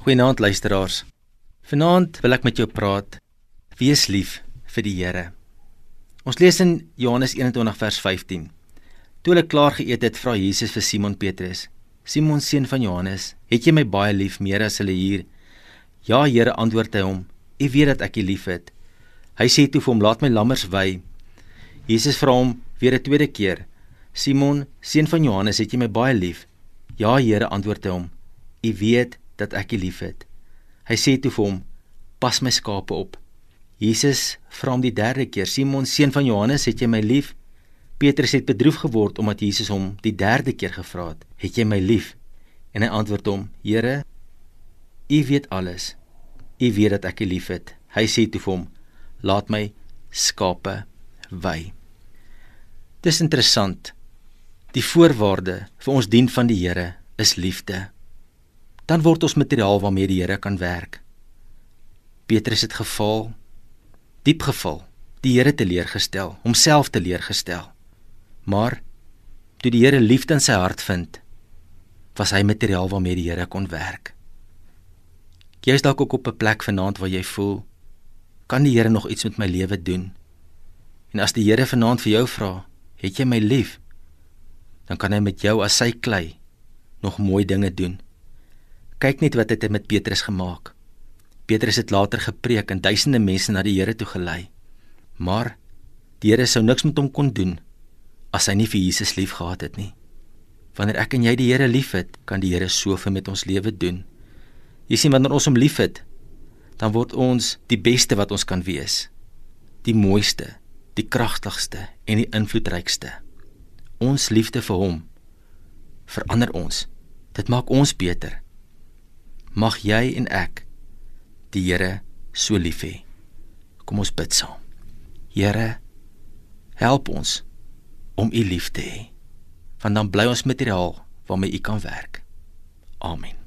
Goeienaand luisteraars. Vanaand wil ek met jou praat. Wees lief vir die Here. Ons lees in Johannes 21 vers 15. Toe hulle klaar geëet het, vra Jesus vir Simon Petrus: "Simon seun van Johannes, het jy my baie lief meer as hulle hier?" "Ja, Here," antwoord hy hom. "U weet dat ek U liefhet." Hy sê toe vir hom: "Laat my lammers wei." Jesus vra hom weer 'n tweede keer: "Simon, seun van Johannes, het jy my baie lief?" "Ja, Here," antwoord hy hom. "U weet dat ek U liefhet." Hy sê toe vir hom: "Pas my skape op." Jesus vra hom die derde keer: "Simon, seun van Johannes, het jy my lief?" Petrus het bedroef geword omdat Jesus hom die derde keer gevra het: "Het jy my lief?" En hy antwoord hom: "Here, U weet alles. U weet dat ek U liefhet." Hy sê toe vir hom: "Laat my skape wei." Dis interessant. Die voorwaarde vir ons dien van die Here is liefde dan word ons materiaal waarmee die Here kan werk. Petrus het geval, diep geval, die Here teleurgestel, homself teleurgestel. Maar toe die Here liefde in sy hart vind, was hy materiaal waarmee die Here kon werk. Jy is dalk ook op 'n plek vanaand waar jy voel, kan die Here nog iets met my lewe doen? En as die Here vanaand vir jou vra, het jy my lief? Dan kan hy met jou as sy klei nog mooi dinge doen. Kyk net wat het hy met Petrus gemaak. Petrus het later gepreek en duisende mense na die Here toe gelei. Maar die Here sou niks met hom kon doen as hy nie vir Jesus lief gehad het nie. Wanneer ek en jy die Here liefhet, kan die Here soveel met ons lewe doen. Jy sien wanneer ons hom liefhet, dan word ons die beste wat ons kan wees. Die mooiste, die kragtigste en die invloedrykste. Ons liefde vir hom verander ons. Dit maak ons beter mag jy en ek die Here so lief hê. Kom ons bid saam. Here, help ons om U lief te hê. Want dan bly ons materiaal waarmee U kan werk. Amen.